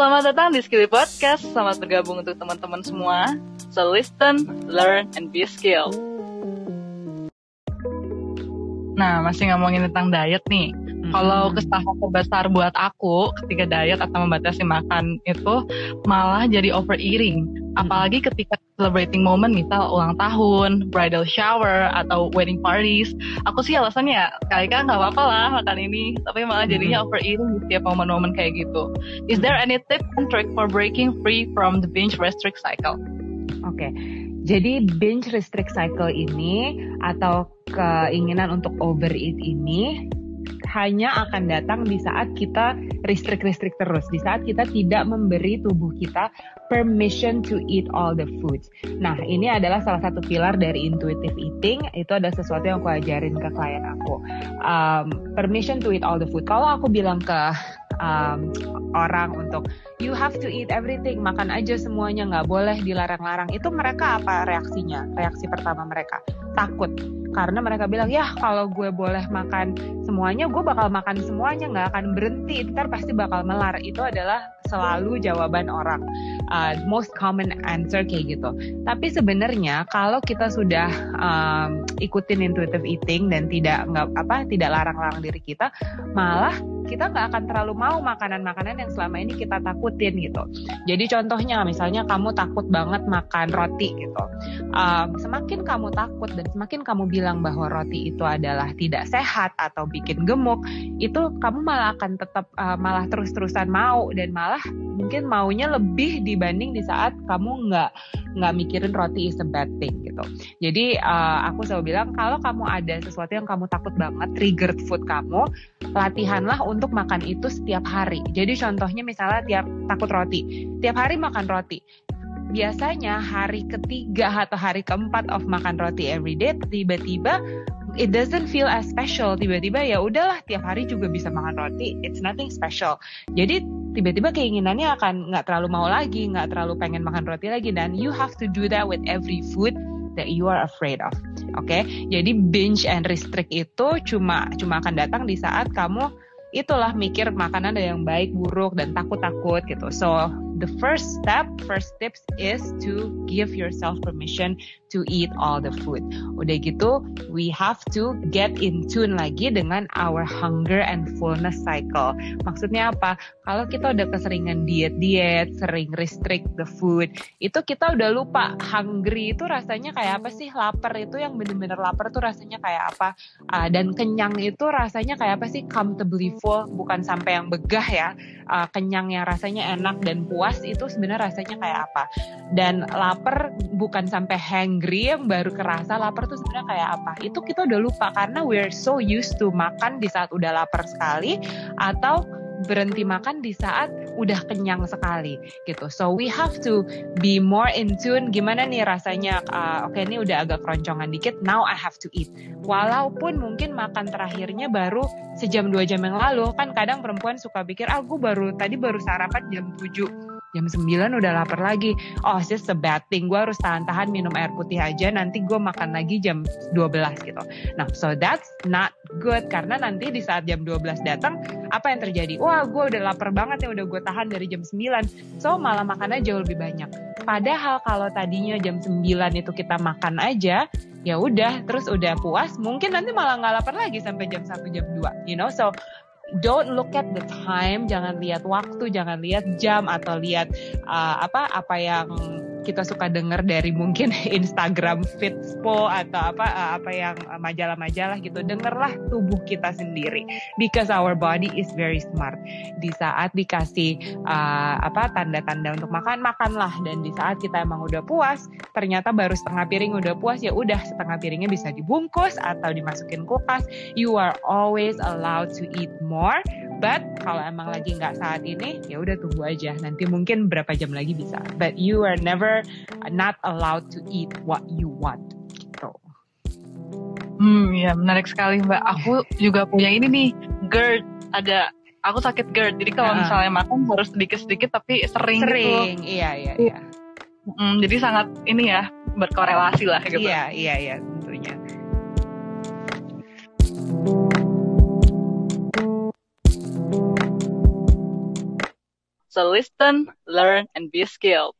Selamat datang di Skilly Podcast. Selamat bergabung untuk teman-teman semua. So listen, learn, and be skilled. Nah, masih ngomongin tentang diet nih. Hmm. Kalau kesalahan terbesar buat aku ketika diet atau membatasi makan itu malah jadi overeating. Apalagi ketika celebrating moment misal ulang tahun, bridal shower, atau wedding parties. Aku sih alasannya ya, kali-kali nggak apa-apa lah makan ini. Tapi malah jadinya overeating di setiap momen-momen kayak gitu. Is there any tip and trick for breaking free from the binge restrict cycle? Oke, jadi binge restrict cycle ini atau keinginan untuk overeat ini hanya akan datang di saat kita restrict-restrict terus, di saat kita tidak memberi tubuh kita permission to eat all the foods. Nah, ini adalah salah satu pilar dari intuitive eating. Itu ada sesuatu yang aku ajarin ke klien aku. Um, permission to eat all the food. Kalau aku bilang ke um, orang untuk you have to eat everything, makan aja semuanya, nggak boleh dilarang-larang. Itu mereka apa reaksinya? Reaksi pertama mereka takut karena mereka bilang ya kalau gue boleh makan semuanya, gue bakal makan semuanya, nggak akan berhenti. Ntar pasti bakal melar. Itu adalah selalu jawaban orang. Uh, most common answer kayak gitu. Tapi sebenarnya kalau kita sudah um, ikutin intuitive eating dan tidak nggak apa tidak larang-larang diri kita, malah kita nggak akan terlalu mau makanan-makanan yang selama ini kita takutin gitu. Jadi contohnya misalnya kamu takut banget makan roti gitu. Um, semakin kamu takut dan semakin kamu bilang bahwa roti itu adalah tidak sehat atau bikin gemuk, itu kamu malah akan tetap uh, malah terus-terusan mau dan malah mungkin maunya lebih dibanding di saat kamu nggak nggak mikirin roti is a bad thing gitu. Jadi uh, aku selalu bilang kalau kamu ada sesuatu yang kamu takut banget triggered food kamu, latihanlah untuk makan itu setiap hari. Jadi contohnya misalnya tiap takut roti, tiap hari makan roti. Biasanya hari ketiga atau hari keempat of makan roti every day, tiba-tiba it doesn't feel as special. Tiba-tiba ya udahlah tiap hari juga bisa makan roti. It's nothing special. Jadi tiba-tiba keinginannya akan nggak terlalu mau lagi, nggak terlalu pengen makan roti lagi. Dan you have to do that with every food that you are afraid of. Oke, okay? jadi binge and restrict itu cuma cuma akan datang di saat kamu itulah mikir makanan ada yang baik buruk dan takut-takut gitu. So the first step, first tips is to give yourself permission to eat all the food. Udah gitu, we have to get in tune lagi dengan our hunger and fullness cycle. Maksudnya apa? Kalau kita udah keseringan diet-diet, sering restrict the food, itu kita udah lupa hungry itu rasanya kayak apa sih? Lapar itu yang bener-bener lapar tuh rasanya kayak apa? Uh, dan kenyang itu rasanya kayak apa sih? Comfortably full, bukan sampai yang begah ya. Uh, kenyang yang rasanya enak dan puas itu sebenarnya rasanya kayak apa? Dan lapar bukan sampai hungry yang baru kerasa lapar tuh sebenarnya kayak apa? Itu kita udah lupa karena we're so used to makan di saat udah lapar sekali atau berhenti makan di saat udah kenyang sekali gitu. So we have to be more in tune gimana nih rasanya uh, oke okay, ini udah agak keroncongan dikit now I have to eat. Walaupun mungkin makan terakhirnya baru sejam dua jam yang lalu kan kadang perempuan suka pikir ah baru tadi baru sarapan jam 7 jam 9 udah lapar lagi. Oh, just a bad thing. Gue harus tahan-tahan minum air putih aja. Nanti gue makan lagi jam 12 gitu. Nah, so that's not good. Karena nanti di saat jam 12 datang, apa yang terjadi? Wah, gue udah lapar banget ya. Udah gue tahan dari jam 9. So, malah makannya jauh lebih banyak. Padahal kalau tadinya jam 9 itu kita makan aja, ya udah terus udah puas mungkin nanti malah nggak lapar lagi sampai jam 1 jam 2 you know so don't look at the time, jangan lihat waktu, jangan lihat jam atau lihat uh, apa apa yang kita suka dengar dari mungkin Instagram Fitspo atau apa uh, apa yang majalah-majalah gitu. Dengarlah tubuh kita sendiri because our body is very smart. Di saat dikasih uh, apa tanda-tanda untuk makan, makanlah dan di saat kita emang udah puas, ternyata baru setengah piring udah puas ya udah setengah piringnya bisa dibungkus atau dimasukin kulkas. You are always allowed to eat more, but kalau emang lagi nggak saat ini ya udah tunggu aja. Nanti mungkin berapa jam lagi bisa. But you are never not allowed to eat what you want gitu. Hmm, ya menarik sekali Mbak. Aku juga punya ini nih, GERD. Ada aku sakit GERD. Jadi kalau uh. misalnya makan harus sedikit-sedikit tapi sering, sering gitu. Sering, iya iya iya. Hmm, jadi sangat ini ya berkorelasi lah gitu. Iya iya iya So listen, learn, and be skilled.